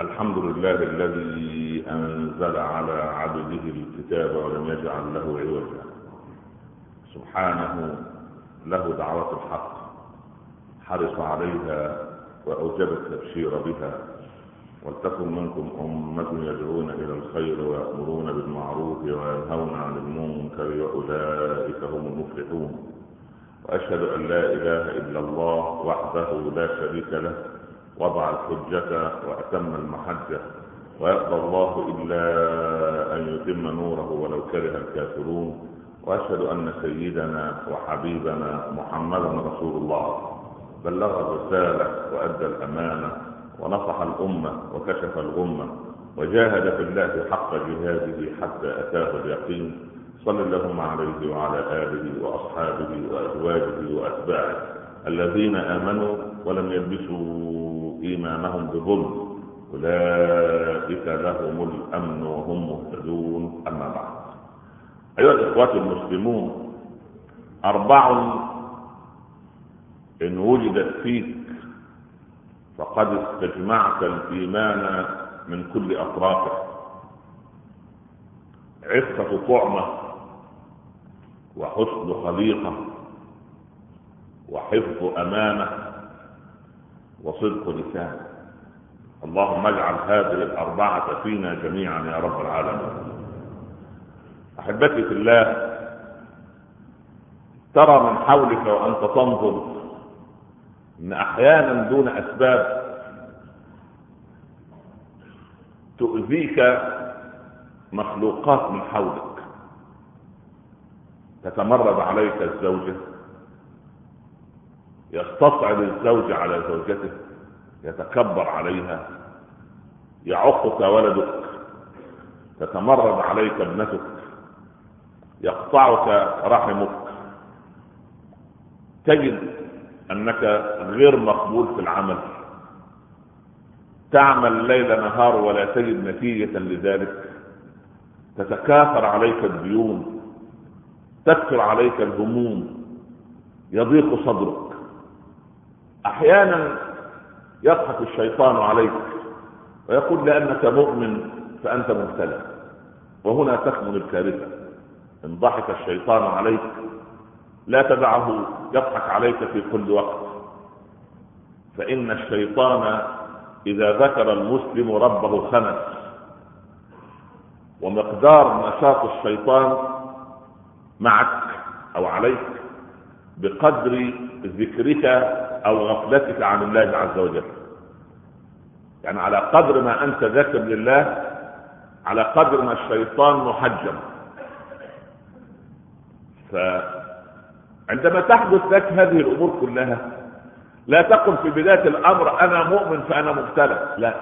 الحمد لله الذي أنزل على عبده الكتاب ولم يجعل له عوجا. سبحانه له دعوة الحق حرص عليها وأوجب التبشير بها. ولتكن منكم أمة يدعون إلى الخير ويأمرون بالمعروف وينهون عن المنكر وأولئك هم المفلحون. وأشهد أن لا إله إلا الله وحده لا شريك له. وضع الحجة وأتم المحجة ويقضى الله إلا أن يتم نوره ولو كره الكافرون وأشهد أن سيدنا وحبيبنا محمدا رسول الله. بلغ الرسالة وأدى الأمانة ونصح الأمة وكشف الغمة وجاهد في الله حق جهاده حتى أتاه اليقين. صل اللهم عليه وعلى آله وأصحابه وأزواجه وأتباعه الذين آمنوا ولم يلبسوا إيمانهم بظلم أولئك لهم الأمن وهم مهتدون. أما بعد. أيها الإخوة المسلمون أربع إن وجدت فيك فقد استجمعت الإيمان من كل أطرافه عفة طعمة وحسن خليقة وحفظ أمانة. وصدق لسان. اللهم اجعل هذه الأربعة فينا جميعا يا رب العالمين. أحبتي في الله ترى من حولك وأنت تنظر أن أحيانا دون أسباب تؤذيك مخلوقات من حولك. تتمرد عليك الزوجة يستصعد الزوج على زوجته يتكبر عليها يعقك ولدك تتمرد عليك ابنتك يقطعك رحمك. تجد أنك غير مقبول في العمل. تعمل ليل نهار ولا تجد نتيجة لذلك. تتكاثر عليك الديون تكثر عليك الهموم. يضيق صدرك. أحيانا يضحك الشيطان عليك ويقول لأنك مؤمن فأنت مبتلى. وهنا تكمن الكارثة. إن ضحك الشيطان عليك لا تدعه يضحك عليك في كل وقت. فإن الشيطان إذا ذكر المسلم ربه خنس. ومقدار نشاط الشيطان معك أو عليك بقدر ذكرك أو غفلتك عن الله عز وجل. يعني على قدر ما أنت ذاكر لله على قدر ما الشيطان محجم. فعندما تحدث لك هذه الأمور كلها لا تقل في بداية الأمر أنا مؤمن فأنا مبتلى. لا.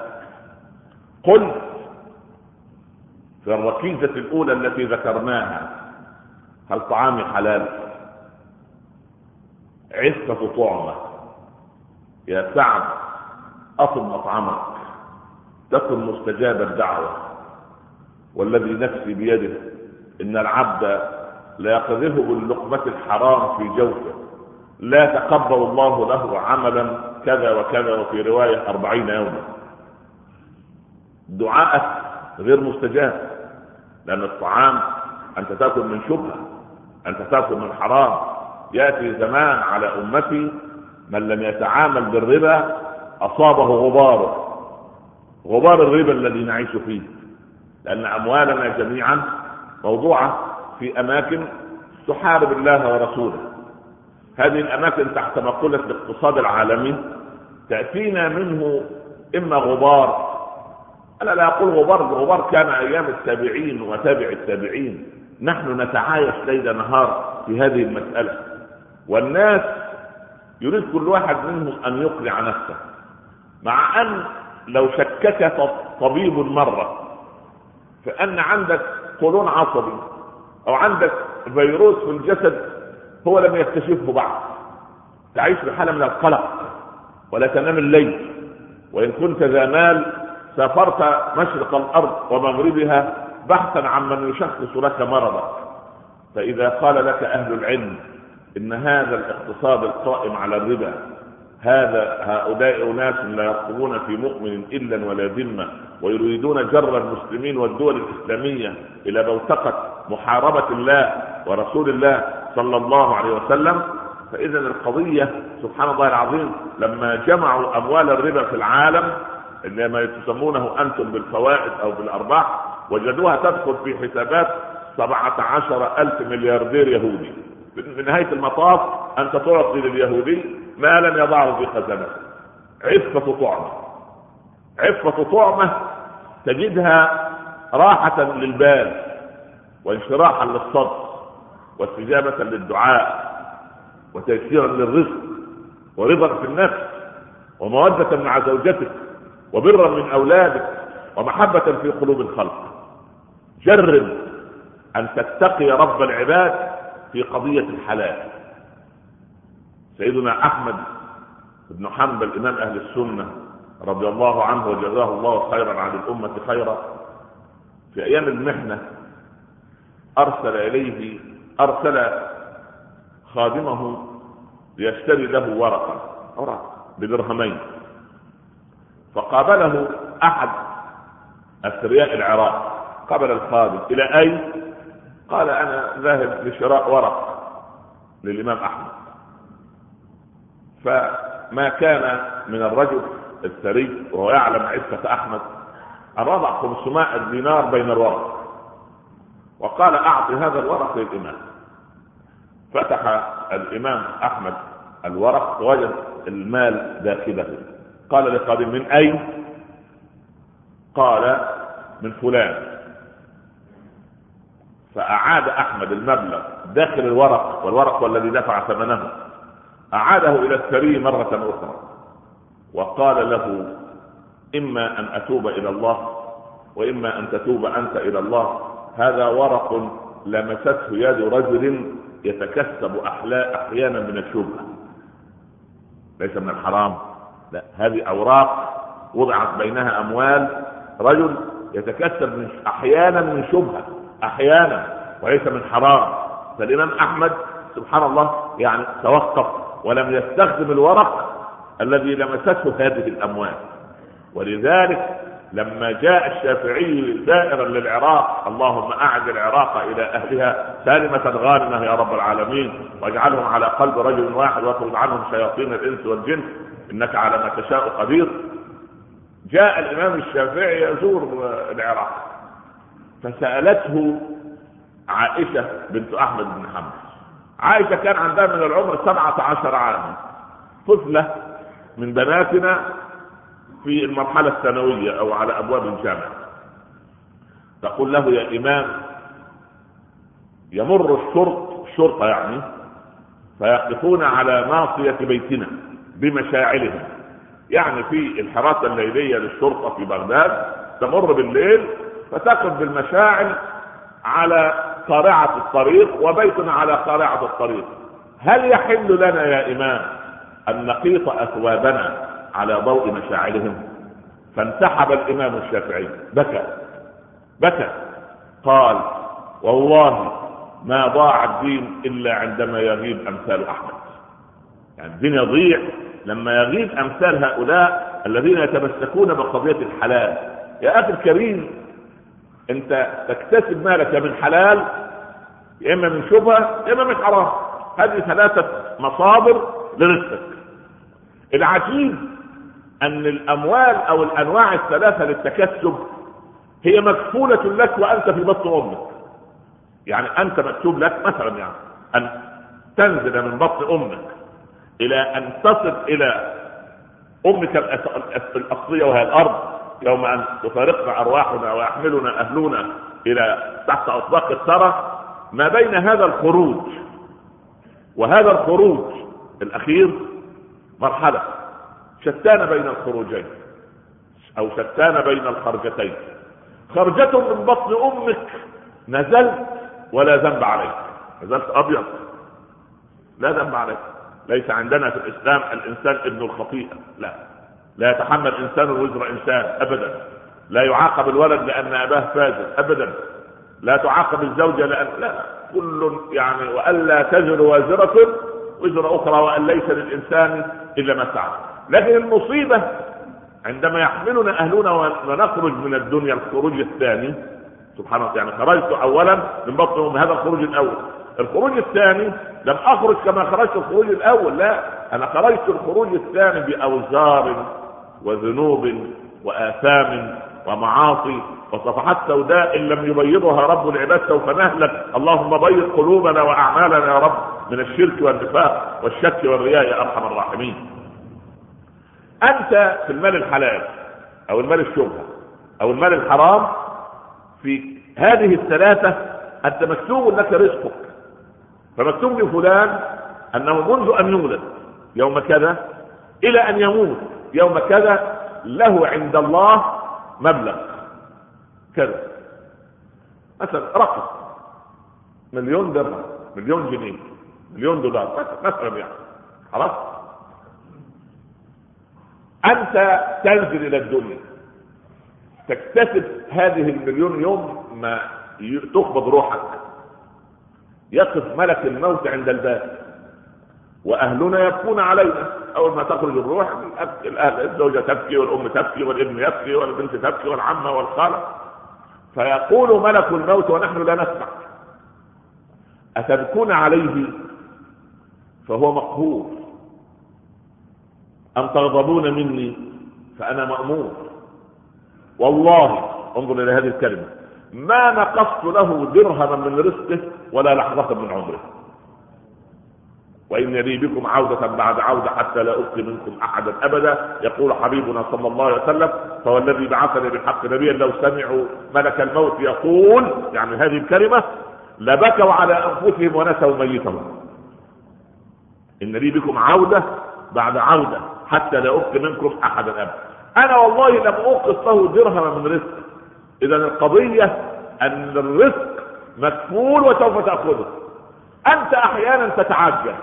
قل في الركيزة الأولى التي ذكرناها هل طعامي حلال؟ عفة طعمة يا سعد أطل مطعمك تكن مستجاب الدعوة. والذي نفسي بيده إن العبد لا يقذفه باللقمة الحرام في جوفه. لا تقبل الله له عملا كذا وكذا وفي رواية أربعين يوما. دعاءك غير مستجاب لأن الطعام أنت تأكل من شبهة أنت تأكل من حرام. يأتي زمان على أمتي من لم يتعامل بالربا أصابه غباره غبار الربا الذي نعيش فيه. لأن أموالنا جميعا موضوعة في أماكن تحارب الله ورسوله. هذه الأماكن تحت مقولة الاقتصاد العالمي تأتينا منه إما غبار. أنا لا أقول غبار الغبار كان أيام التابعين وتابع التابعين. نحن نتعايش ليل نهار في هذه المسألة. والناس يريد كل واحد منهم أن يقنع نفسه مع أن لو شكك طبيب مرة فأن عندك قولون عصبي أو عندك فيروس في الجسد هو لم يكتشفه بعد تعيش بحالة من القلق ولا تنام الليل وإن كنت ذا مال سافرت مشرق الأرض ومغربها بحثا عن من يشخص لك مرضك فإذا قال لك أهل العلم إن هذا الاقتصاد القائم على الربا هذا هؤلاء أناس لا يرقبون في مؤمن إلا ولا ذمة ويريدون جر المسلمين والدول الإسلامية إلى بوتقة محاربة الله ورسول الله صلى الله عليه وسلم. فإذا القضية سبحان الله العظيم لما جمعوا أموال الربا في العالم اللي ما تسمونه أنتم بالفوائد أو بالأرباح وجدوها تدخل في حسابات سبعة عشر ألف ملياردير يهودي. في نهاية المطاف أنت تعطي لليهودي ما لم يضعه في خزانته. عفة طعمة. عفة طعمة تجدها راحة للبال وانشراحا للصدر واستجابة للدعاء وتيسيرا للرزق ورضا في النفس ومودة مع زوجتك وبرا من أولادك ومحبة في قلوب الخلق. جرب أن تتقي رب العباد في قضية الحلال سيدنا أحمد بن حنبل إمام أهل السنة رضي الله عنه وجزاه الله خيرا عن الأمة خيرا في أيام المحنة أرسل إليه أرسل خادمه ليشتري له ورقة ورقة بدرهمين فقابله أحد أثرياء العراق قبل الخادم إلى أين؟ قال أنا ذاهب لشراء ورق للإمام أحمد. فما كان من الرجل الثري وهو يعلم عفة أحمد أن وضع 500 دينار بين الورق وقال أعطي هذا الورق للإمام. فتح الإمام أحمد الورق وجد المال داخله. قال لخادم من أين؟ قال من فلان. فأعاد أحمد المبلغ داخل الورق والورق هو الذي دفع ثمنه. أعاده إلى الثري مرة أخرى. وقال له إما أن أتوب إلى الله وإما أن تتوب أنت إلى الله. هذا ورق لمسته يد رجل يتكسب أحيانا من الشبهة. ليس من الحرام. لا هذه أوراق وضعت بينها أموال. رجل يتكسب أحيانا من شبهة. أحيانا وليس من حرام. فالإمام أحمد سبحان الله يعني توقف ولم يستخدم الورق الذي لمسته هذه الأموال. ولذلك لما جاء الشافعي زائرا للعراق اللهم اعد العراق إلى أهلها سالمة غانمة يا رب العالمين واجعلهم على قلب رجل واحد واطرد عنهم شياطين الإنس والجن إنك على ما تشاء قدير. جاء الإمام الشافعي يزور العراق. فسألته عائشة بنت أحمد بن حنبل. عائشة كان عندها من العمر سبعة عشر عاما. طفلة من بناتنا في المرحلة الثانوية أو على أبواب الجامعة. تقول له يا إمام يمر الشرط الشرطه يعني فيقفون على ناصية بيتنا بمشاعلهم يعني في الحراسة الليلية للشرطة في بغداد تمر بالليل فتقف بالمشاعل على قارعة الطريق وبيتنا على قارعة الطريق. هل يحل لنا يا إمام أن نقيط أثوابنا على ضوء مشاعرهم؟ فانسحب الإمام الشافعي. بكى. بكى. قال والله ما ضاع الدين إلا عندما يغيب أمثال أحمد. يعني الدين يضيع لما يغيب أمثال هؤلاء الذين يتمسكون بقضية الحلال. يا أخي الكريم انت تكتسب مالك من حلال يا إما من شبهة يا إما من حرام. هذه ثلاثة مصادر لرزقك. العجيب أن الأموال أو الأنواع الثلاثة للتكسب هي مكفولة لك وأنت في بطن أمك. يعني أنت مكتوب لك مثلا يعني أن تنزل من بطن أمك إلى أن تصل إلى أمك الأصلية وهي الأرض. يوم ان تفارقنا أرواحنا ويحملنا أهلنا إلى تحت أطباق الثرى. ما بين هذا الخروج وهذا الخروج الأخير مرحلة. شتان بين الخروجين أو شتان بين الخرجتين. خرجة من بطن أمك نزلت ولا ذنب عليك. نزلت أبيض. لا ذنب عليك. ليس عندنا في الإسلام الإنسان ابن الخطيئة. لا. لا يتحمل إنسان وزر إنسان ابدا. لا يعاقب الولد لأن أباه فاجر ابدا. لا تعاقب الزوجة لأن لا كل يعني وألا تزر وازرة وزر أخرى وأن ليس للإنسان إلا ما سعى. لكن المصيبة عندما يحملنا أهلنا ونخرج من الدنيا الخروج الثاني سبحان الله يعني خرجت اولا من بطن هذا الخروج الأول. الخروج الثاني لم أخرج كما خرجت الخروج الأول لا. أنا خرجت الخروج الثاني بأوزار وذنوب وآثام ومعاصي وصفحات سوداء إن لم يبيضها رب العباد سوف نهلك. اللهم بيض قلوبنا وأعمالنا يا رب من الشرك والنفاق والشك والرياء يا أرحم الراحمين. أنت في المال الحلال أو المال الشبهة أو المال الحرام في هذه الثلاثة أنت مكتوب لك رزقك. فمكتوب لفلان أنه منذ أن يولد يوم كذا إلى أن يموت. يوم كذا له عند الله مبلغ. كذا. مثلا رقم. مليون درهم مليون جنيه مليون دولار مثلا يعني. خلاص؟ أنت تنزل إلى الدنيا. تكتسب هذه المليون يوم ما تقبض روحك. يقف ملك الموت عند الباب. وأهلنا يبكون علينا. أول ما تخرج الروح الزوجة تبكي والأم تبكي والابن يبكي والبنت تبكي والعمة والخالة. فيقول ملك الموت ونحن لا نسمع. أتبكون عليه؟ فهو مقهور. أم تغضبون مني؟ فأنا مأمور. والله انظر إلى هذه الكلمة. ما نقصت له درهما من رزقه ولا لحظة من عمره. وإن لي بكم عودة بعد عودة حتى لا أبقي منكم أحدا أبدا. يقول حبيبنا صلى الله عليه وسلم فوالذي بعثني بالحق نبيا لو سمعوا ملك الموت يقول يعني هذه الكلمة لبكوا على أنفسهم ونسوا ميتهم. إن لي بكم عودة بعد عودة حتى لا أبقي منكم أحدا أبدا. أنا والله لم أوقف له درهما من رزق. إذا القضية أن الرزق مكفول وسوف تأخذه. أنت أحيانا تتعجل.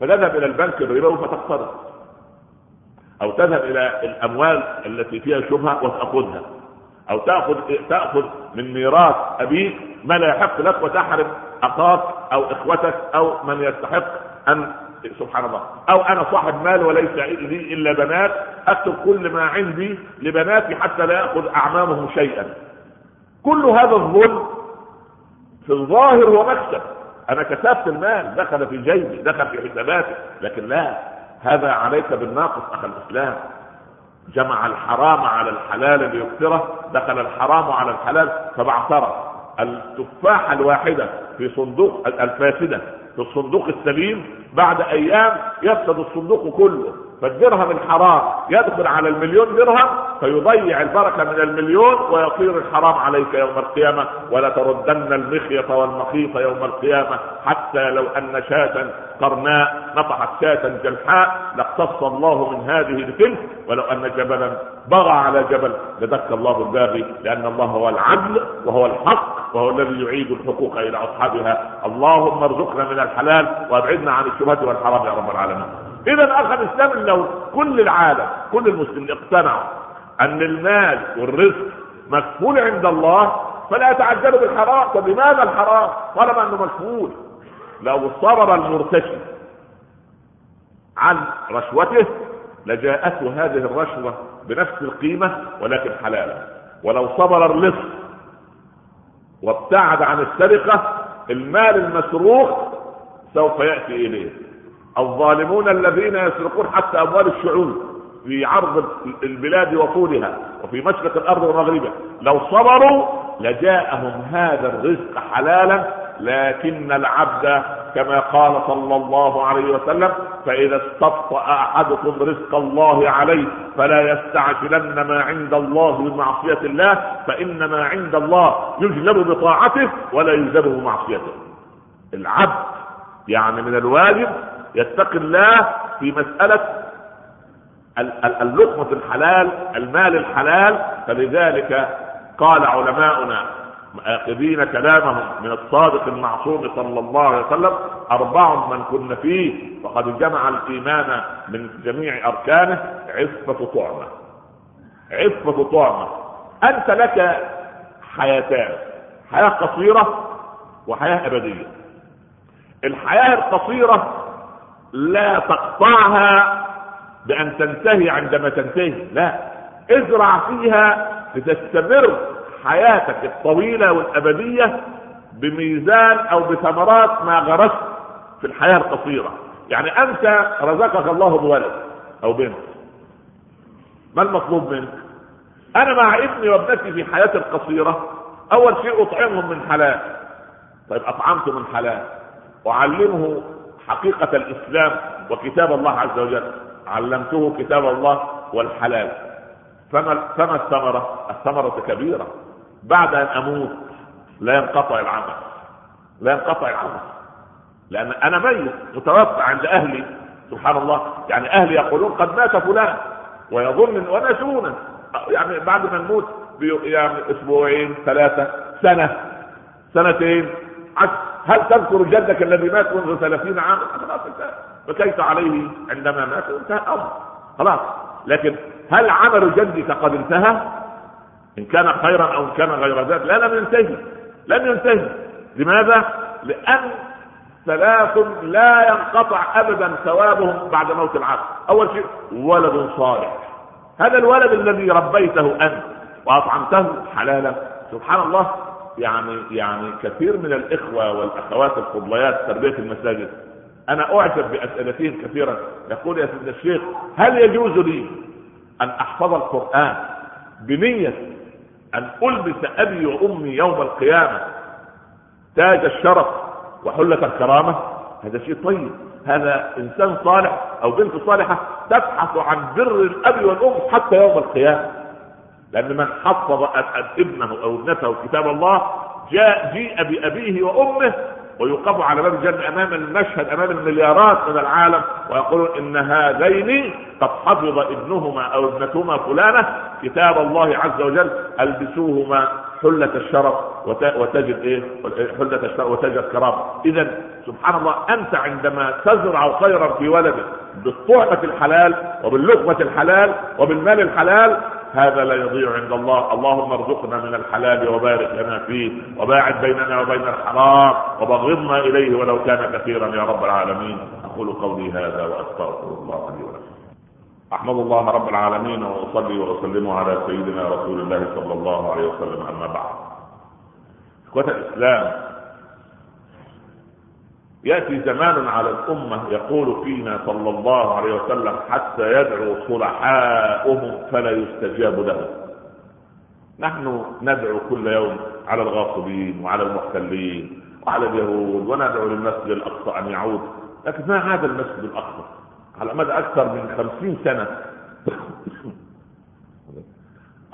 فتذهب إلى البنك الربوي فتقترض أو تذهب إلى الأموال التي فيها شبهة وتأخذها. أو تأخذ تأخذ من ميراث أبيك ما لا يحق لك وتحرم أخاك أو إخوتك أو من يستحق أن سبحان الله. أو أنا صاحب مال وليس لي إلا بنات. أكتب كل ما عندي لبناتي حتى لا يأخذ أعمامهم شيئا. كل هذا الظلم في الظاهر هو مكسب. أنا كسبت المال دخل في جيبي دخل في حساباتي. لكن لا هذا عليك بالناقص اخ الإسلام. جمع الحرام على الحلال ليكثره دخل الحرام على الحلال فبعثره. التفاحة الواحدة في صندوق الفاسدة في الصندوق السليم بعد أيام يفسد الصندوق كله. فالدرهم الحرام يدخل على المليون درهم فيضيع البركة من المليون ويطير الحرام عليك يوم القيامة ولا تردن المخيط والمخيط يوم القيامة حتى لو أن شاة قرناء نطحت شاة جلحاء لاقتص الله من هذه بتلك ولو أن جبلا بغى على جبل لدك الله الباغي لأن الله هو العدل وهو الحق وهو الذي يعيد الحقوق إلى أصحابها. اللهم ارزقنا من الحلال وأبعدنا عن الشبهات والحرام يا رب العالمين. إذا اخ الإسلام لو كل العالم كل المسلمين اقتنعوا أن المال والرزق مكفول عند الله فلا يتعجلوا بالحرام. طب لماذا الحرام؟ طالما إنه مكفول. لو صبر المرتشي عن رشوته لجاءته هذه الرشوة بنفس القيمة ولكن حلالا. ولو صبر اللص وابتعد عن السرقة المال المسروق سوف يأتي إليه. الظالمون الذين يسرقون حتى أموال الشعوب في عرض البلاد وطولها وفي مشرق الأرض ومغربها لو صبروا لجاءهم هذا الرزق حلالا لكن العبد كما قال صلى الله عليه وسلم فإذا استبطا أحدكم رزق الله عليه فلا يستعجلن ما عند الله بمعصيه الله فإن ما عند الله يجلب بطاعته ولا يجلب بمعصيته العبد يعني من الواجب يتقي الله في مسألة اللقمة الحلال المال الحلال. فلذلك قال علماؤنا آخذين كلامهم من الصادق المعصوم صلى الله عليه وسلم أربع من كن فيه فقد جمع الإيمان من جميع أركانه عفة طعمة. عفة طعمة. أنت لك حياتان حياة قصيرة وحياة أبدية. الحياة القصيرة لا تقطعها بأن تنتهي عندما تنتهي لا. ازرع فيها لتستمر حياتك الطويلة والأبدية بميزان أو بثمرات ما غرست في الحياة القصيرة. يعني أنت رزقك الله بولد أو بنت. ما المطلوب منك؟ أنا مع ابني وابنتي في حياتي القصيرة أول شيء أطعمهم من حلال. طيب أطعمته من حلال. أعلمه حقيقة الإسلام وكتاب الله عز وجل. علمته كتاب الله والحلال. فما فما الثمرة؟ الثمرة كبيرة. بعد أن أموت لا ينقطع العمل. لا ينقطع العمل. لأن أنا ميت متوفى عند أهلي. سبحان الله. يعني أهلي يقولون قد مات فلان. ويظن ونسونا يعني بعد ما نموت يعني أسبوعين ثلاثة سنة. سنتين عشر. هل تذكر جدك الذي مات منذ ثلاثين عاما؟ خلاص بكيت عليه عندما مات؟ انتهى الأمر. خلاص. لكن هل عمل جدك قد انتهى؟ إن كان خيرا أو إن كان غير ذلك لا لم ينتهي. لم ينتهي. لماذا؟ لأن ثلاث لا ينقطع ابدا ثوابهم بعد موت العبد أول شيء ولد صالح. هذا الولد الذي ربيته أنت وأطعمته حلالا. سبحان الله. يعني يعني كثير من الإخوة والأخوات الفضليات تربية المساجد. أنا أعجب بأسئلتهم كثيرا. يقول يا سيدنا الشيخ هل يجوز لي أن أحفظ القرآن بنية أن ألبس أبي وأمي يوم القيامة تاج الشرف وحلة الكرامة؟ هذا شيء طيب. هذا إنسان صالح أو بنت صالحة تبحث عن بر الأب والأم حتى يوم القيامة. لأن من حفظ ابنه أو ابنته كتاب الله جاء جيء بأبيه وأمه ويوقف على باب الجنة أمام المشهد أمام المليارات من العالم ويقولون إن هذين قد حفظ ابنهما أو ابنتهما فلانة كتاب الله عز وجل ألبسوهما حلة الشرف وتجد إيه؟ حلة الشرف وتجد كرامة إذا سبحان الله أنت عندما تزرع خيرا في ولدك بالطعمة الحلال وباللقمة الحلال وبالمال الحلال هذا لا يضيع عند الله. اللهم ارزقنا من الحلال وبارك لنا فيه وباعد بيننا وبين الحرام وبغضنا إليه ولو كان كثيرا يا رب العالمين. أقول قولي هذا وأستغفر الله لي ولكم. أحمد الله رب العالمين وأصلي وأسلم على سيدنا رسول الله صلى الله عليه وسلم. أما بعد. إخوة الإسلام يأتي زمان على الأمة يقول فينا صلى الله عليه وسلم حتى يدعو صلحاؤهم فلا يستجاب لهم. نحن ندعو كل يوم على الغاصبين وعلى المحتلين وعلى اليهود وندعو للمسجد الأقصى أن يعود. لكن ما عاد المسجد الأقصى؟ على مدى أكثر من خمسين سنة.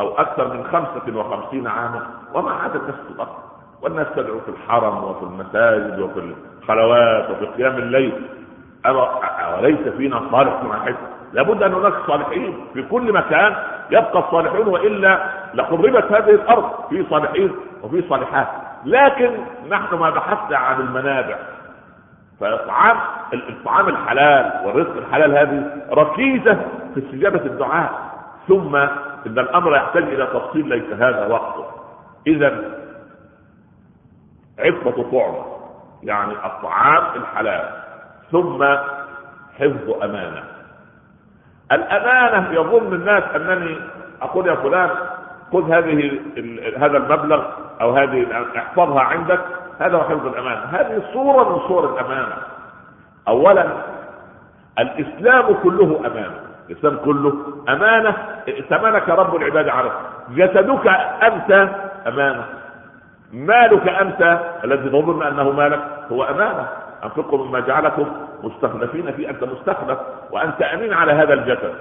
أو أكثر من خمسة وخمسين عاما. وما عاد المسجد الأقصى؟ والناس تدعو في الحرم وفي المساجد وفي الخلوات وفي قيام الليل. وليس فينا صالح واحد لابد أن هناك صالحين في كل مكان يبقى الصالحون وإلا لخربت هذه الأرض في صالحين وفي صالحات. لكن نحن ما بحثنا عن المنابع. فاطعام الطعام الحلال والرزق الحلال هذه ركيزة في استجابة الدعاء. ثم إن الأمر يحتاج إلى تفصيل ليس هذا وقته. اذا عفه طعمة. يعني الطعام الحلال ثم حفظ أمانة. الأمانة يظن الناس أنني أقول يا فلان خذ هذه هذا المبلغ أو هذه احفظها عندك هذا هو حفظ الأمانة. هذه صورة من صور الأمانة. اولا الإسلام كله أمانة. الإسلام كله أمانة. ائتمنك رب العباد عليه جسدك أنت أمانة. مالك أنت الذي تظن أنه مالك هو أمانة. أنفقوا مما جعلكم مستخلفين فيه أنت مستخلف وأنت أمين على هذا الجسد.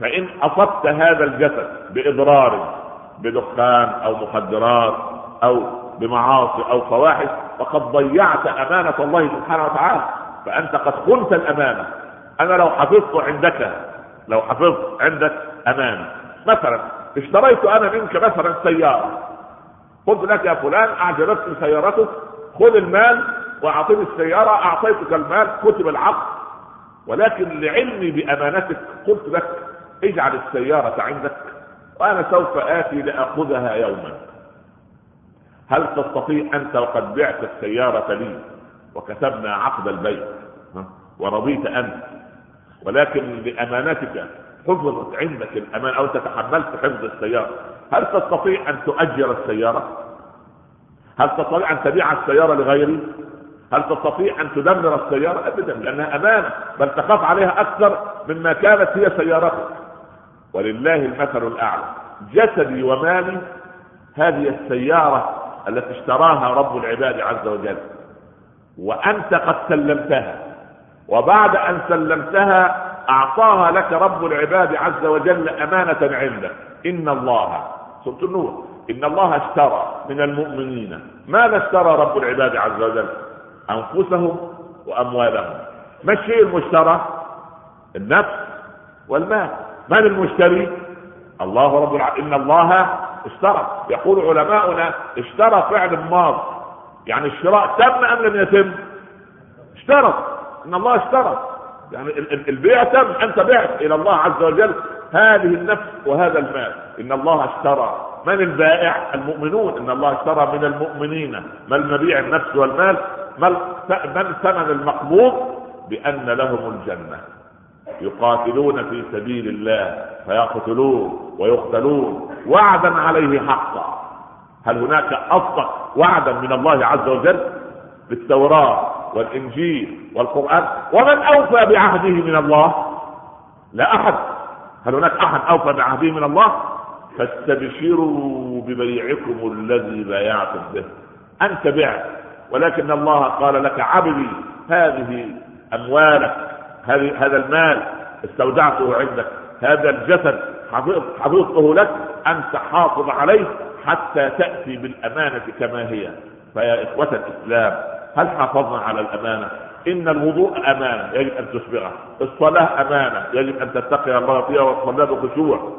فإن أصبت هذا الجسد بإضرار بدخان أو مخدرات أو بمعاصي أو فواحش فقد ضيعت أمانة الله سبحانه وتعالى. فأنت قد خنت الأمانة. أنا لو حفظت عندك لو حفظت عندك أمانة. مثلا اشتريت أنا منك مثلا سيارة. قلت لك يا فلان اعجبتني سيارتك خذ المال وأعطني السيارة أعطيتك المال كتب العقد. ولكن لعلمي بأمانتك قلت لك اجعل السيارة عندك وأنا سوف آتي لأخذها يوما. هل تستطيع انت وقد بعت السيارة لي؟ وكتبنا عقد البيع ورضيت أنت. ولكن لأمانتك حفظت عندك الأمان أو تتحملت حفظ السيارة. هل تستطيع أن تؤجر السيارة؟ هل تستطيع أن تبيع السيارة لغيري؟ هل تستطيع أن تدمر السيارة؟ ابدا لأنها أمانة بل تخاف عليها أكثر مما كانت هي سيارتك ولله المثل الأعلى. جسدي ومالي هذه السيارة التي اشتراها رب العباد عز وجل. وأنت قد سلمتها. وبعد أن سلمتها أعطاها لك رب العباد عز وجل أمانة عنده. إن الله سورة النور إن الله اشترى من المؤمنين. ماذا اشترى رب العباد عز وجل؟ أنفسهم وأموالهم. ما الشيء المشترى؟ النفس والمال. من المشتري الله رب العالمين إن الله اشترى. يقول علماؤنا اشترى فعل ماض. يعني الشراء تم أم لم يتم؟ اشترى. إن الله اشترى. يعني البيع تم أنت بعت إلى الله عز وجل هذه النفس وهذا المال. إن الله اشترى. من البائع؟ المؤمنون. إن الله اشترى من المؤمنين. ما المبيع؟ النفس والمال. ما ثمن المقبوض؟ بأن لهم الجنة. يقاتلون في سبيل الله فيقتلون ويقتلون. وعدا عليه حقا. هل هناك أصدق وعدا من الله عز وجل؟ بالتوراه والإنجيل والقرآن ومن أوفى بعهده من الله. لا أحد. هل هناك أحد أوفى بعهده من الله؟ فاستبشروا ببيعكم الذي بايعتم به. أنت بعت ولكن الله قال لك عبدي هذه أموالك هذه هذا المال استودعته عندك هذا الجسد حفظته لك أنت حافظ عليه حتى تأتي بالأمانة كما هي. فيا إخوة الإسلام هل حافظنا على الأمانة؟ إن الوضوء أمانة يجب أن تسبغه الصلاة أمانة يجب أن تتقي الله فيها والصلاه بخشوع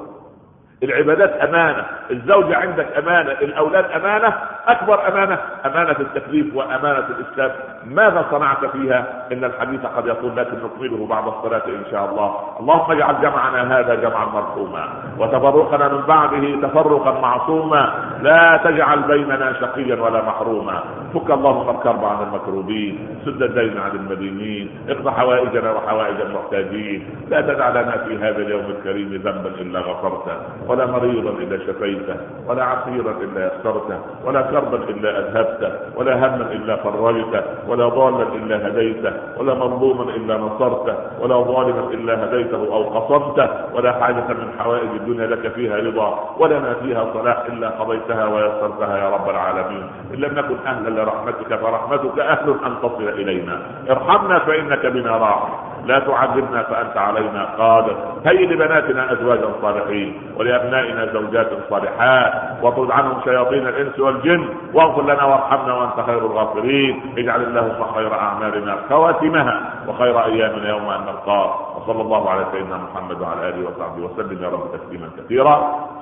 العبادات أمانة الزوجه عندك أمانة الأولاد أمانة أكبر أمانة أمانة التكليف وأمانة الإسلام. ماذا صنعت فيها؟ إن الحديث قد يطول لكن نكمله بعد الصلاة إن شاء الله. اللهم اجعل جمعنا هذا جمعا مرحوما وتفرقنا من بعده تفرقا معصوما. لا تجعل بيننا شقيا ولا محروما. فك اللهم الكرب عن المكروبين سد الدين عن المدينين اقض حوائجنا وحوائج المحتاجين. لا تدع لنا في هذا اليوم الكريم ذنبا إلا غفرته ولا مريضا إلا شفيته ولا عسيرا إلا يسرته ولا كربا إلا أذهبته ولا هما إلا فرجته ولا ضالا إلا هديته ولا مظلوما إلا نصرته ولا ظالما إلا هديته أو قصمته ولا حاجة من حوائج الدنيا لك فيها رضا ولنا فيها صلاح إلا قضيتها ويسرتها يا رب العالمين. إن لم نكن أهلا لرحمتك فرحمتك أهل أن تصل إلينا. ارحمنا فإنك بنا راحم. لا تعذبنا فأنت علينا قادر. هيئ لبناتنا أزواجا صالحين ولأبنائنا زوجات صالحات واطرد عنهم شياطين الإنس والجن واغفر لنا وارحمنا وأنت خير الغافرين. اجعل اللهم خير أعمالنا خواتمها وخير أيامنا يوم أن نلقاك وصلى الله على سيدنا محمد وعلى آله وصحبه وسلم. يا رب تسليما كثيرا.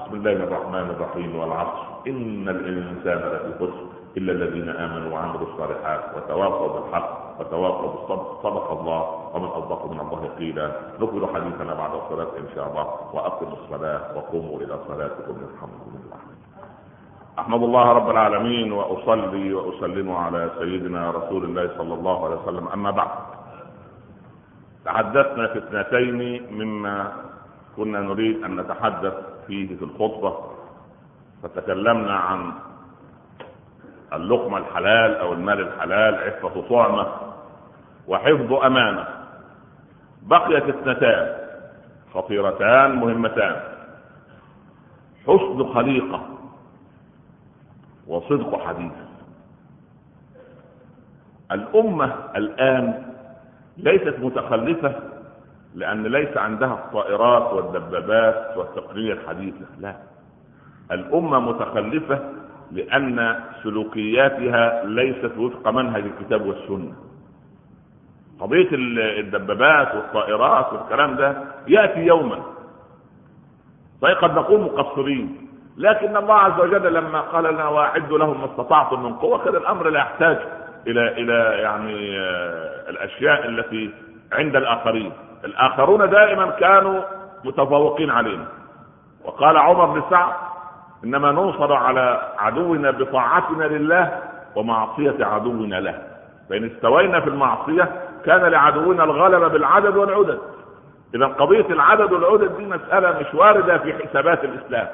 بسم الله الرحمن الرحيم والعصر. إن الإنسان لفي خسر إلا الذين آمنوا وعملوا الصالحات وتواصوا بالحق وتواصوا بالصبر. صدق الله ومن أصدق من الله قيلا. نكمل حديثنا بعد الصلاة إن شاء الله. وأقم الصلاة وقوموا إلى صلاتكم. يرحمكم الله. أحمد الله رب العالمين وأصلي وأسلم على سيدنا رسول الله صلى الله عليه وسلم. أما بعد تحدثنا في اثنتين مما كنا نريد أن نتحدث فيه في الخطبة. فتكلمنا عن اللقمة الحلال أو المال الحلال عفة طعمه وحفظ أمانة. بقيت اثنتان خطيرتان مهمتان. حسن خليقة وصدق حديث. الأمة الآن ليست متخلفة لأن ليس عندها الطائرات والدبابات والتقنيه الحديثه لا الأمة متخلفة لأن سلوكياتها ليست وفق منهج الكتاب والسنة. قضية الدبابات والطائرات والكلام ده يأتي يوما. طيب قد نكون مقصرين. لكن الله عز وجل لما قال لنا واعدوا لهم ما استطعتم من قوة كان الأمر لا يحتاج إلى إلى يعني الأشياء التي عند الآخرين. الآخرون دائما كانوا متفوقين علينا. وقال عمر بن سعد إنما ننصر على عدونا بطاعتنا لله ومعصية عدونا له. فإن استوينا في المعصية كان لعدونا الغلبة بالعدد والعدد. إذا قضية العدد والعدد دي مسألة مش واردة في حسابات الإسلام.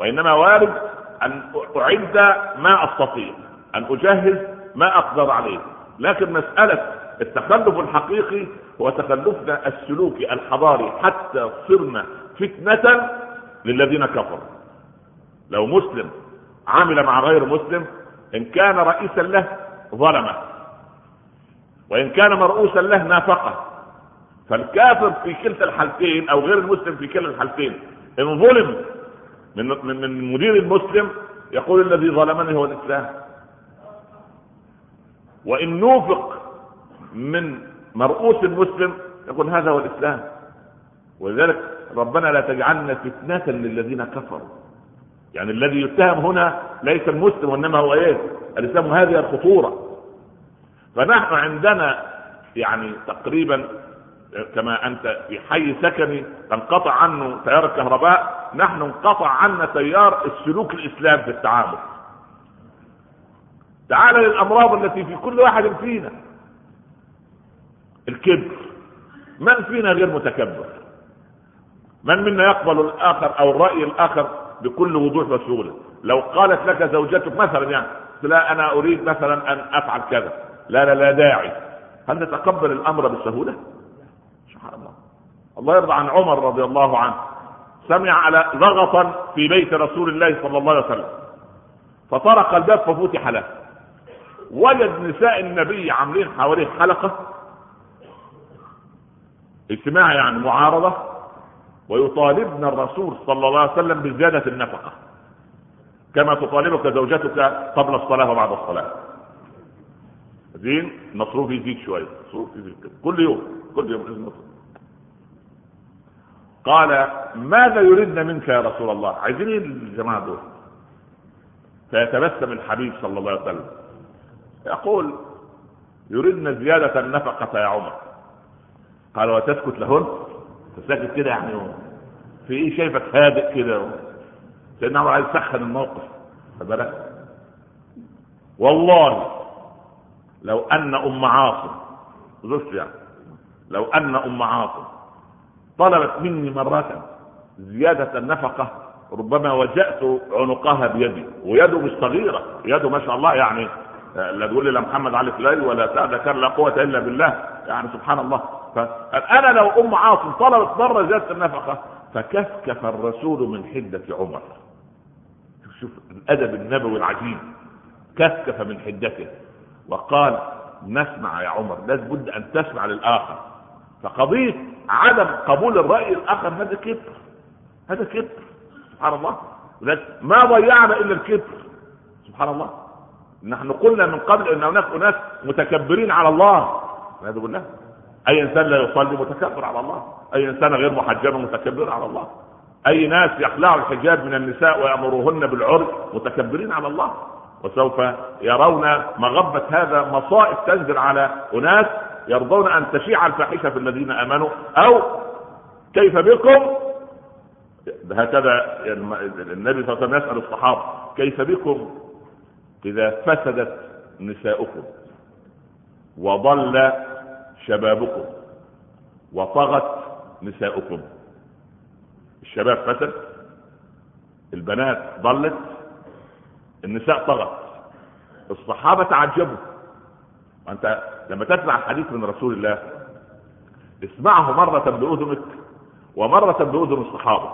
وإنما وارد أن أعد ما أستطيع أن أجهز ما أقدر عليه. لكن مسألة التخلف الحقيقي هو تخلفنا السلوكي الحضاري حتى صرنا فتنة للذين كفروا. لو مسلم عمل مع غير مسلم إن كان رئيسا له ظلمه وإن كان مرؤوسا له نافقة. فالكافر في كلتا الحالتين أو غير المسلم في كلا الحالتين إن ظلم من من مدير المسلم يقول الذي ظلمني هو الإسلام. وإن نوفق من مرؤوس المسلم يقول هذا هو الإسلام. ولذلك ربنا لا تجعلنا فتنة للذين كفروا. يعني الذي يتهم هنا ليس المسلم وإنما هو إيه؟ الإسلام. هذه الخطورة. فنحن عندنا يعني تقريبا كما أنت في حي سكني تنقطع عنه تيار الكهرباء نحن انقطع عنا تيار السلوك الإسلام في التعامل. تعال للأمراض التي في كل واحد فينا. الكبر. من فينا غير متكبر؟ من منا يقبل الآخر أو الرأي الآخر بكل وضوح وسهولة؟ لو قالت لك زوجتك مثلا يعني لا أنا أريد مثلا أن أفعل كذا. لا لا لا داعي. هل نتقبل الأمر بسهولة؟ الله يرضى عن عمر رضي الله عنه سمع على لغطا في بيت رسول الله صلى الله عليه وسلم فطرق الباب ففتح له. وجد نساء النبي عاملين حواليه حلقة اجتماع يعني معارضة ويطالبن الرسول صلى الله عليه وسلم بزيادة النفقة كما تطالبك زوجتك قبل الصلاة وبعد الصلاة. زين مصروف يزيد شوية مصروف يزيد كل يوم كل يوم مصروف. قال ماذا يريدنا منك يا رسول الله؟ عايزين الجماعة دول. فيتبسم الحبيب صلى الله عليه وسلم. يقول يريدنا زيادة النفقة يا عمر. قال وتسكت لهن؟ تسكت كده يعني في إيه شايفك هادئ كده. سيدنا عمر عايز يسخن الموقف. بالك؟ والله لو أن أم عاصم زوجته يعني لو أن أم عاصم طلبت مني مرة زيادة النفقة ربما وجأت عنقها بيدي ويده مش صغيرة يده ما شاء الله يعني لا تقول لي لا محمد علي فلاي ولا كان لا قوة إلا بالله يعني سبحان الله. فأنا لو أم عاصم طلبت مرة زيادة النفقة فكفكف الرسول من حدة عمر. شوف الأدب النبوي العجيب كفكف من حدته وقال نسمع يا عمر لابد أن تسمع للآخر. فقضية عدم قبول الرأي الآخر هذا كبر هذا كبر. سبحان الله. ما ضيعنا إلا الكبر. سبحان الله. نحن قلنا من قبل أن هناك أناس متكبرين على الله. هذا قلنا أي إنسان لا يصلي متكبر على الله؟ أي إنسان غير محجب متكبر على الله؟ أي ناس يخلعوا الحجاب من النساء ويامروهن بالعرف متكبرين على الله؟ وسوف يرون مغبة هذا مصائب تنزل على أناس يرضون أن تشيع الفاحشة في الذين آمنوا أو كيف بكم؟ هكذا النبي صلى الله عليه وسلم يسأل الصحابة كيف بكم؟ إذا فسدت نساؤكم وضل شبابكم وطغت نساؤكم. الشباب فسد البنات ضلت النساء طغت. الصحابة تعجبوا. وانت لما تسمع الحديث من رسول الله اسمعه مرة بأذنك ومرة بأذن الصحابة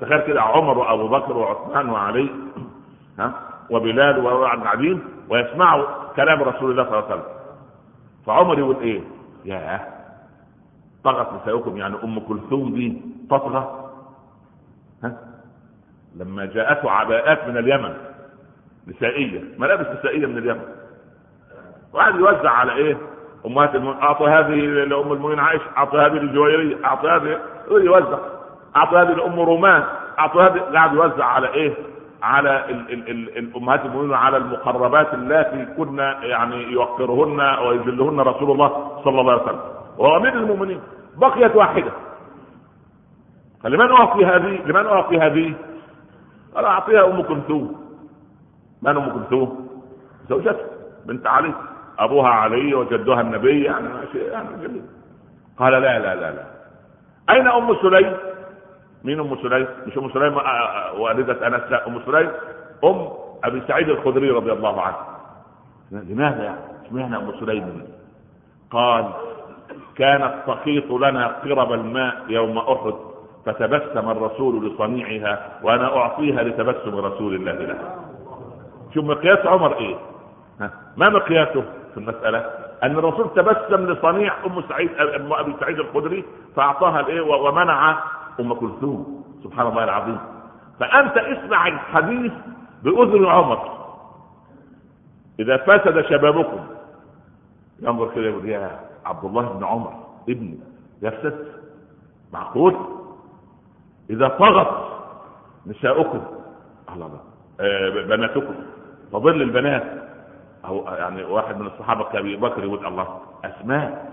تخيل كده عمر وأبو بكر وعثمان وعلي ها وبلال وقاعدين ويسمعوا كلام رسول الله صلى الله عليه وسلم. فعمر يقول إيه؟ يا طغت نساؤكم يعني أم كلثوم دي تطغى ها؟ لما جاءته عباءات من اليمن نسائية ملابس نسائية من اليمن. وقعد يوزع على إيه؟ امهات المؤمنين اعطوا هذه لأم المؤمنين عائشة اعطوا هذه للجويريه اعطوا هذه يوزع اعطوا هذه لأم رومان اعطوا هذه قاعد يوزع على إيه؟ على ال ال ال الامهات المؤمنين على المقربات اللاتي كنا يعني يوقرهن ويذلهن رسول الله صلى الله عليه وسلم. وهو أمير المؤمنين بقيت واحدة. فلمن أعطي هذه؟ لمن أعطي هذه؟ قال أعطيها أم كلثوم. من أم كلثوم؟ زوجته بنت علي. أبوها علي وجدها النبي يعني شيء يعني جميل قال لا لا لا لا. أين أم سليم؟ مين أم سليم؟ مش أم سليم آه، آه، والدة أنس لا أم سليم. أم أبي سعيد الخدري رضي الله عنه. لماذا يعني؟ اشمعنى أم سليم. قال كانت تخيط لنا قرب الماء يوم أحد فتبسم الرسول لصنيعها وأنا أعطيها لتبسم رسول الله لها. شوف مقياس عمر إيه؟ ما مقياسه؟ في المسألة. أن الرسول تبسم لصنيع أم سعيد أم أبي سعيد الخدري فأعطاها الإيه؟ ومنع أم كلثوم. سبحان الله العظيم. فأنت اسمع الحديث بأذن عمر. إذا فسد شبابكم. ينظر كده يقول يا عبد الله بن عمر ابني يفسد معقول؟ إذا طغت نساؤكم. الله آه بناتكم. فظل البنات أو يعني واحد من الصحابة كأبي بكر يقول الله أسماء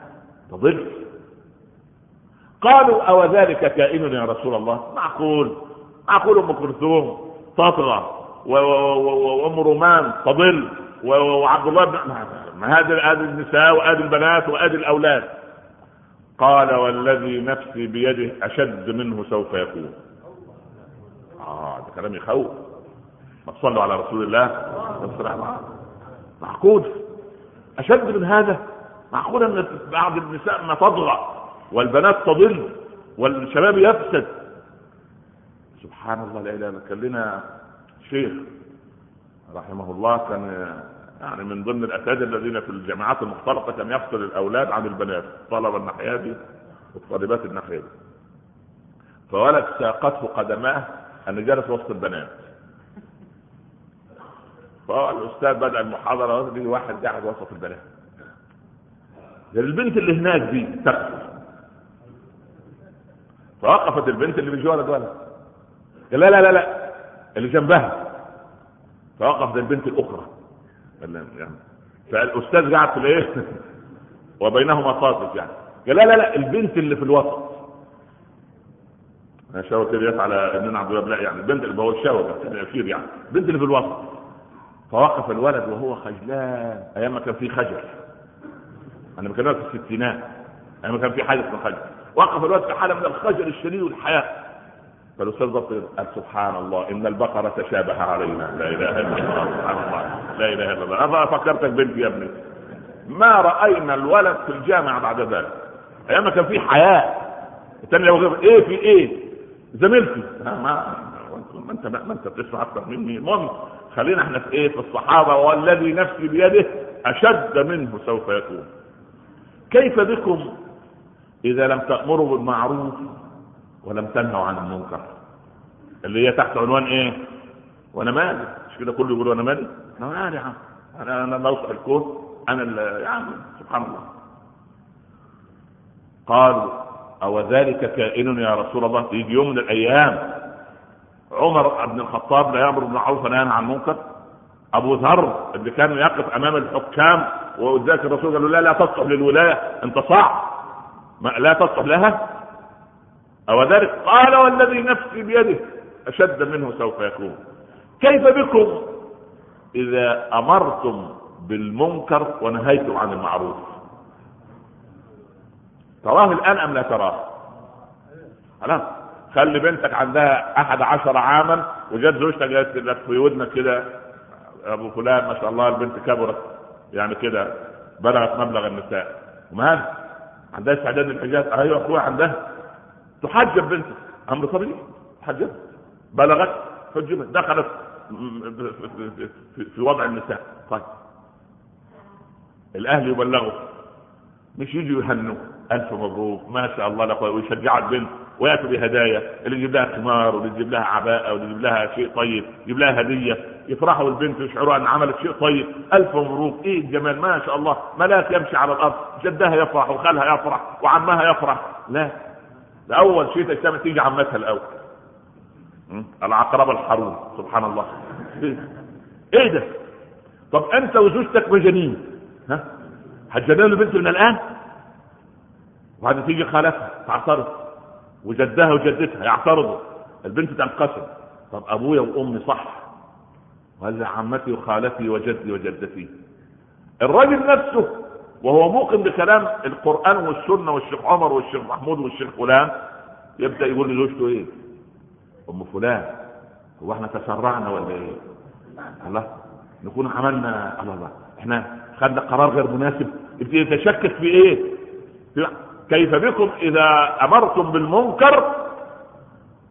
تضل. قالوا أو ذلك كائن يا رسول الله؟ معقول. معقول أم كلثوم تطغى وأم رومان تضل وعبد الله بن هذه هذه النساء وهذه البنات وهذه الأولاد. قال والذي نفسي بيده أشد منه سوف يكون. آه ده كلام يخوف. ما تصلوا على رسول الله؟ معقول أشد من هذا؟ معقول أن بعض النساء ما تضغى والبنات تضل والشباب يفسد. سبحان الله لا إله إلا كان لنا شيخ رحمه الله كان يعني من ضمن الأساتذة الذين في الجامعات المختلطه كان يفصل الأولاد عن البنات طلب الناحية دي والطالبات الناحية دي. فولد ساقته قدماه أن جلس وسط البنات. فالاستاذ بدأ المحاضرة دي واحد قاعد وسط البنات البنت اللي هناك دي تقف. فوقفت البنت اللي ولد ولد قال لا لا لا لا اللي جنبها. فوقفت البنت الأخرى. يعني فالأستاذ قاعد في الايه؟ وبينهما فاصل يعني. قال لا لا لا البنت اللي في الوسط. أنا شاور كده على ابن عبد الله يعني البنت اللي هو الشاور يعني. البنت اللي في الوسط. فوقف الولد وهو خجلان. أيام ما كان في خجل. أنا بكلمك في الستينات أيام ما كان في حاجة اسمها خجل وقف الولد في حالة من الخجل الشديد والحياء فالاستاذ بطل قال سبحان الله إن البقرة تشابه علينا. لا إله إلا الله سبحان الله. لا إله إلا الله. أنا فكرتك بنتي يا ابني؟ ما رأينا الولد في الجامعة بعد ذلك. أيام ما كان في حياء الثاني لو إيه في إيه؟ زميلتي. ما ما انت ما انت بتسمع أكثر مني. المهم خلينا إحنا في إيه؟ في الصحابة والذي نفسي بيده أشد منه سوف يكون. كيف بكم إذا لم تأمروا بالمعروف ولم تنهوا عن المنكر؟ اللي هي تحت عنوان إيه؟ وأنا مالي. مش كده كله يقول وأنا مالي؟ أنا مالي يا عم. أنا أنا بوسع الكون. أنا يا عم سبحان الله. قالوا أو ذلك كائن يا رسول الله؟ يجي يوم من الأيام عمر بن الخطاب لا يأمر بالمعروف ولا ينهى عن المنكر أبو ذر اللي كان يقف أمام الحكام وذاك الرسول قال له لا لا تصلح للولاية أنت صعب لا تصلح لها؟ أو ذلك قال والذي نفسي بيده أشد منه سوف يكون. كيف بكم؟ إذا أمرتم بالمنكر ونهيتم عن المعروف. تراه الآن أم لا تراه؟ خلاص خلي بنتك عندها أحد عشر عاما وجت زوجتك لك في ودنك كده أبو فلان ما شاء الله البنت كبرت يعني كده بلغت مبلغ النساء. ومال عندها استعداد للحجاب أيوه اخويا عندها. تحجب بنتك. أمر طبيعي. تحجب. بلغت حجبت. دخلت في وضع النساء. طيب. الأهل يبلغوا. مش يجوا يهنوا. ألف مبروك. ما شاء الله لك ويشجعوا البنت ويأتوا بهدايا اللي يجيب لها خمار واللي يجيب لها عباءة واللي يجيب لها شيء طيب يجيب لها هدية يفرحوا البنت ويشعروا أن عملت شيء طيب. ألف مبروك. إيه الجمال؟ ما شاء الله. ملاك يمشي على الأرض. جدها يفرح وخالها يفرح وعمها يفرح. لا. ده اول شيء تجتمع تيجي عمتها الأول. العقرب الحروم سبحان الله. إيه ده؟ طب أنت وزوجتك مجانين. ها؟ هتجننوا البنت من الآن؟ وهذا تيجي خالتها تعترض وجدها وجدتها يعترضوا البنت تنقسم. طب أبويا وأمي صح. وهذا عمتي وخالتي وجدي وجدتي. الرجل نفسه وهو موقن بكلام القرآن والسنة والشيخ عمر والشيخ محمود والشيخ فلان يبدأ يقول لزوجته إيه؟ أم فلان. هو إحنا تسرعنا ولا إيه؟ الله نكون عملنا الله الله. إحنا خدنا قرار غير مناسب. يبتدي يتشكك في إيه؟ كيف بكم إذا أمرتم بالمنكر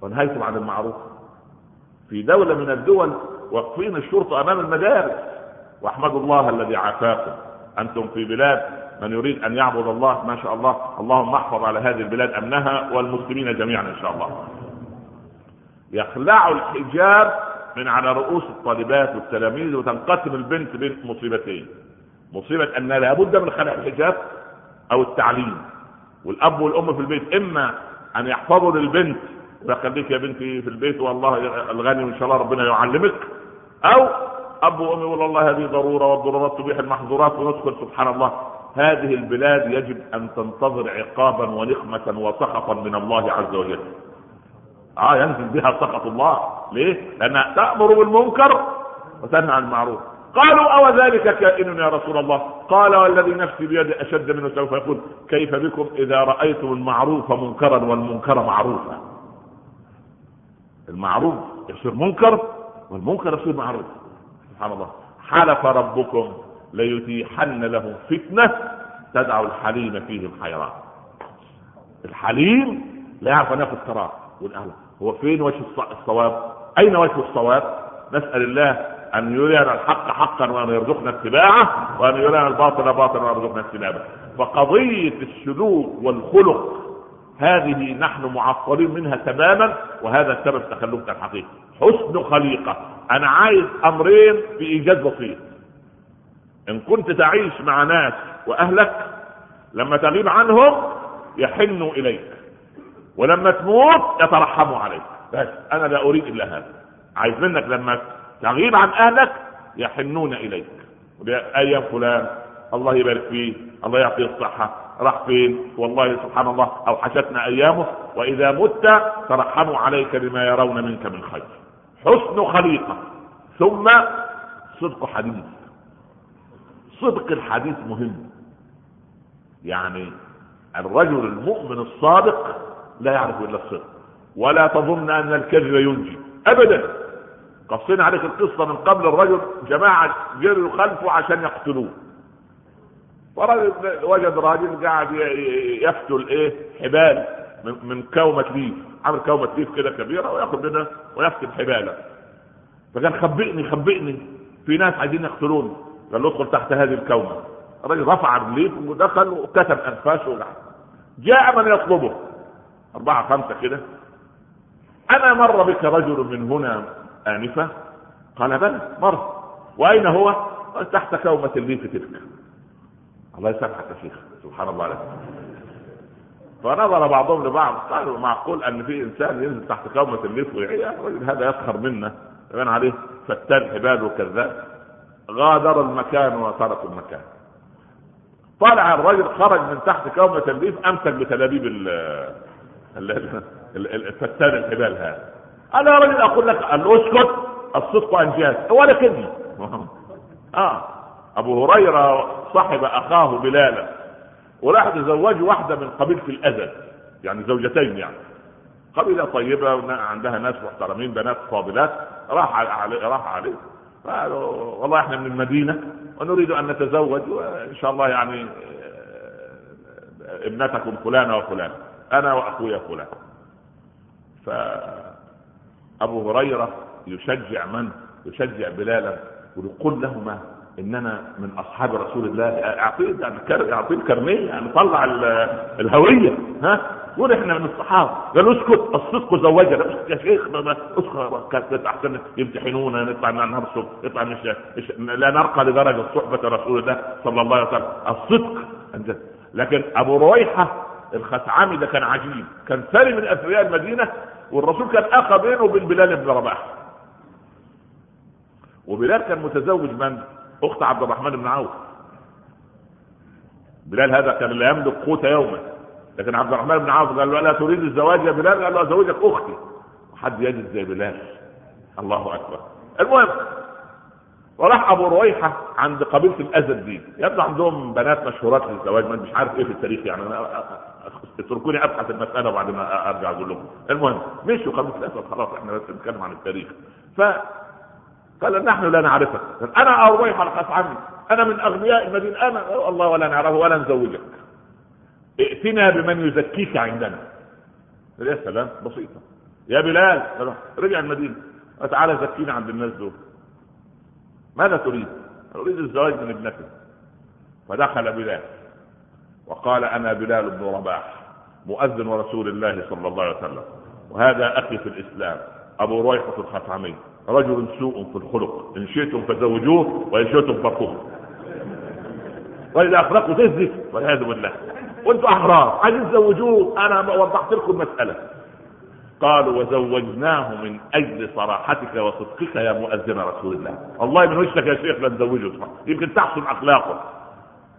ونهيتم عن المعروف. في دولة من الدول واقفين الشرطة أمام المدارس واحمدوا الله الذي عافاكم. أنتم في بلاد من يريد أن يعبد الله ما شاء الله. اللهم احفظ على هذه البلاد أمنها والمسلمين جميعا إن شاء الله. يخلع الحجاب من على رؤوس الطالبات والتلاميذ وتنقسم البنت بين مصيبتين. مصيبة أن لابد من خلع الحجاب أو التعليم. والأب والأم في البيت إما أن يحفظوا للبنت ويخليك يا بنتي في البيت والله الغني وإن شاء الله ربنا يعلمك. أو أب وأم يقول الله هذه ضرورة والضرورات تبيح المحظورات وندخل سبحان الله. هذه البلاد يجب أن تنتظر عقابا ونقمه وسخطا من الله عز وجل. آه ينزل بها سخط الله. ليه؟ لأنها تأمر بالمنكر وتنهى عن المعروف. قالوا أو ذلك كائن يا رسول الله؟ قال والذي نفسي بيده أشد منه سوف يقول كيف بكم إذا رأيتم المعروف منكرا والمنكر معروفا؟ المعروف يصير منكر والمنكر يصير معروف. سبحان الله. حلف ربكم ليتيحن له فتنة تدع الحليم فيهم حيران الحليم لا يعرف أن يأخذ قرار. هو فين وجه الصواب؟ أين وجه الصواب؟ نسأل الله أن يرينا الحق حقا وأن يرزقنا اتباعه وأن يرينا الباطل باطلا وأن يرزقنا اجتنابه. فقضية السلوك والخلق هذه نحن معطلين منها تماما وهذا سبب تخلفنا الحقيقي. حسن خليقة. أنا عايز أمرين في ايجاز بسيط. إن كنت تعيش مع ناس وأهلك لما تغيب عنهم يحنوا إليك. ولما تموت يترحموا عليك. بس أنا لا أريد إلا هذا. عايز منك لما تغيب عن أهلك يحنون إليك. أيام فلان؟ الله يبارك فيه الله يعطيه الصحة. راح فين؟ والله سبحان الله أوحشتنا أيامه وإذا مت ترحموا عليك بما يرون منك من خير. حسن خليقة. ثم صدق حديث. صدق الحديث مهم. يعني الرجل المؤمن الصادق لا يعرف إلا الصدق ولا تظن أن الكذب ينجي. ابدا. قصينا عليك القصة من قبل الرجل جماعة جروا خلفه عشان يقتلوه. فرجل وجد راجل قاعد يفتل إيه؟ حبال من كومة ليف عامل كومة ليف كده كبيرة وياخد منها ويفتل حباله. فقال خبئني خبئني. في ناس عايزين يقتلوني. قال له ادخل تحت هذه الكومة. الراجل رفع الليف ودخل وكتم أنفاسه وقعد. جاء من يطلبه. أربعة خمسة كده. أما مر بك رجل من هنا آنفا؟ قال بلى مر. وأين هو؟ قال تحت كومة الليف تلك. الله يسامحك يا شيخ سبحان الله عليك. فنظر بعضهم لبعض قالوا معقول أن في إنسان ينزل تحت كومة الليف ويعيش؟ الرجل هذا يسخر منا. يبان عليه فتان حبال وكذاب غادر المكان وترك المكان. طلع الرجل خرج من تحت كومة الليف أمسك بتلابيب الفتان الحبال هذا. أنا يا رجل أقول لك ان اسكت الصدق انجاز ولا كذب. آه. أبو هريرة صحب أخاه بلالا وراح تزوج واحدة من قبيلة الازد يعني زوجتين يعني. قبيلة طيبة عندها ناس محترمين بنات فاضلات راح عليه راح عليه. قالوا والله إحنا من المدينة ونريد أن نتزوج وإن شاء الله يعني ابنتكم فلانة وفلان أنا وأخويا فلان. فابو هريرة يشجع من؟ يشجع بلالا ويقول لهما إننا من أصحاب رسول الله. اعطيه يعني اعطيه الكرنيه يعني طلع الهوية ها؟ قول إحنا من الصحابة. قال اسكت الصدق زوجنا اسكت يا شيخ اسكت. أحسن يمتحنونا نطلع نرسل نطلع مش لا نرقى لدرجة صحبة رسول الله صلى الله عليه وسلم. الصدق لكن أبو رويحة الخثعمي ده كان عجيب. كان ثاني من أثرياء المدينة والرسول كان اخى بينه وبين بلال بن رباح. وبلال كان متزوج من؟ أخت عبد الرحمن بن عوف. بلال هذا كان لا يملك قوت يوما. لكن عبد الرحمن بن عوف قال له لا تريد الزواج يا بلال؟ قال له أزوجك أختي. وحد يجد زي بلال. الله أكبر. المهم وراح أبو رويحة عند قبيلة الازد دي. يبدو عندهم بنات مشهورات للزواج مش عارف إيه في التاريخ يعني. أنا اتركوني أبحث المسألة وبعد ما أرجع أقول لكم. المهم مشوا قبيله الاسد خلاص إحنا بس بنتكلم عن التاريخ. ف قال نحن لا نعرفك. أنا رويحه لقد عني أنا من أغنياء المدينة. أنا الله ولا نعرفه ولا نزوجك. ائتنا بمن يزكيك عندنا. يا سلام بسيطة. يا بلال رجع المدينة. تعالى زكينا عند الناس دول. ماذا تريد؟ أريد الزواج من ابنتي فدخل بلال. وقال أنا بلال بن رباح مؤذن رسول الله صلى الله عليه وسلم. وهذا أخي في الإسلام أبو رويحه الخثعمي. رجل سوء في الخلق إن شئتم فزوجوه وإن شئتم فارفضوه وإذا اخلاقه تزك والعياذ بالله. وأنتم أحرار عايزين تزوجوه؟ أنا وضحت لكم المساله قالوا وزوجناه من أجل صراحتك وصدقك يا مؤذن رسول الله. والله من وشك يا شيخ لنزوجه يمكن تحسن أخلاقه.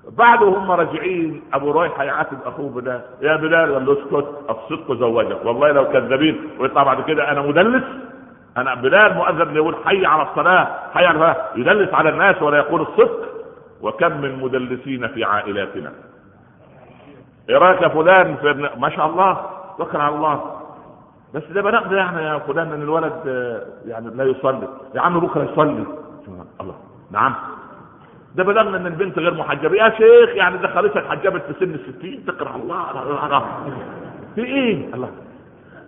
بعد هم راجعين أبو رويحه يعاتب أخوه بلال يا بلال قال له اسكت الصدق زوجك والله لو كذابين ويطلع بعد كده أنا مدلس. أنا بلال مؤذن يقول حي على الصلاة حي على يدلس على الناس ولا يقول الصدق. وكم من مدلسين في عائلاتنا. إيه رأيك يا فلان في ما شاء الله توكل على الله. بس ده بنقضي يعني يا فلان إن الولد يعني لا يصلي. يا عم بكرة يصلي. الله. نعم. ده بلغنا ان البنت غير محجبة. يا شيخ يعني ده خالتك حجبت في سن الستين تكره الله في إيه؟ الله.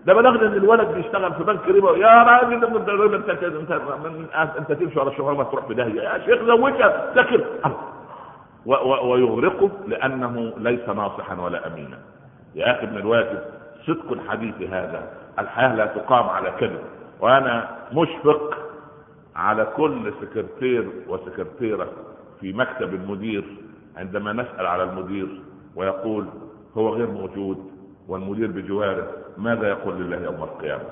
ده بلغنا إن الولد بيشتغل في بنك ربا. يا راجل أنت أنت انت, أنت تمشي ورا الشغل ما تروح بداهية. يا شيخ زوجها سكر ويغرقه لأنه ليس ناصحا ولا أمينا. يا أخي ابن الواجب صدق الحديث هذا. الحياة لا تقام على كذب. وأنا مشفق على كل سكرتير وسكرتيرة في مكتب المدير عندما نسأل على المدير ويقول هو غير موجود والمدير بجواره ماذا يقول لله يوم القيامة؟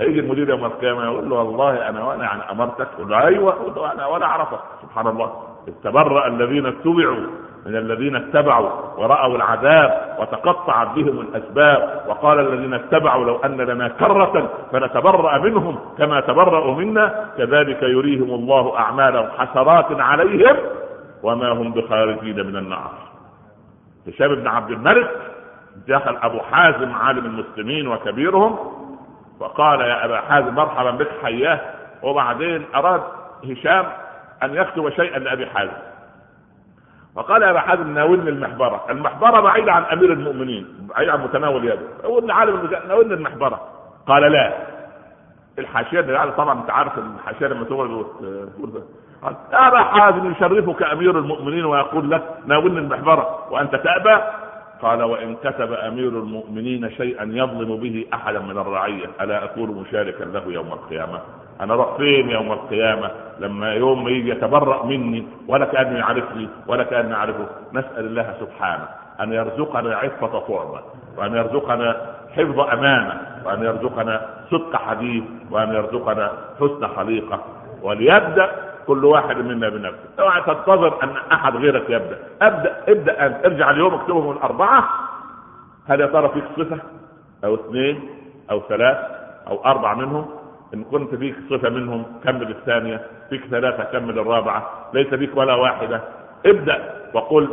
هيجي المدير يوم القيامة يقول له والله أنا وأنا يعني أمرتك يقول له أيوه أنا وأنا أعرفك. سبحان الله. تبرأ الذين اتبعوا من الذين اتبعوا ورأوا العذاب وتقطعت بهم الأسباب وقال الذين اتبعوا لو أن لنا كرة فنتبرأ منهم كما تبرأوا منا. كذلك يريهم الله أعمالهم حسرات عليهم وما هم بخارجين من النار. هشام بن عبد الملك دخل أبو حازم عالم المسلمين وكبيرهم وقال يا أبا حازم مرحبا بك حياه. وبعدين أراد هشام أن يكتب شيئا لأبي حازم. فقال يا أبا حازم ناولني المحبرة، المحبرة بعيدة عن أمير المؤمنين، بعيدة عن متناول يده، قلنا عالم ناولني المحبرة. قال لا. الحاشية يعني طبعا أنت عارف الحاشية لما تقعد قال ابا حازم يشرفك أمير المؤمنين ويقول لك ناولني المحبرة وأنت تأبى؟ قال وإن كتب أمير المؤمنين شيئا يظلم به احدا من الرعية ألا أكون مشاركا له يوم القيامة؟ أنا أروح فين يوم القيامة لما يوم يجي يتبرأ مني ولا كأنه يعرفني ولا كاني اعرفه نسأل الله سبحانه أن يرزقنا عفة طعمه وأن يرزقنا حفظ أمانة وأن يرزقنا صدق حديث وأن يرزقنا حسن خليقة. وليبدأ كل واحد منا بنفسه. اوعى تنتظر أن أحد غيرك يبدأ. ابدأ ابدأ أنت. ارجع اليوم اكتبهم الاربعه هل يا ترى فيك صفة؟ أو اثنين أو ثلاث أو أربع منهم؟ إن كنت فيك صفة منهم كمل الثانية فيك ثلاثة كمل الرابعه ليس فيك ولا واحدة. ابدأ وقل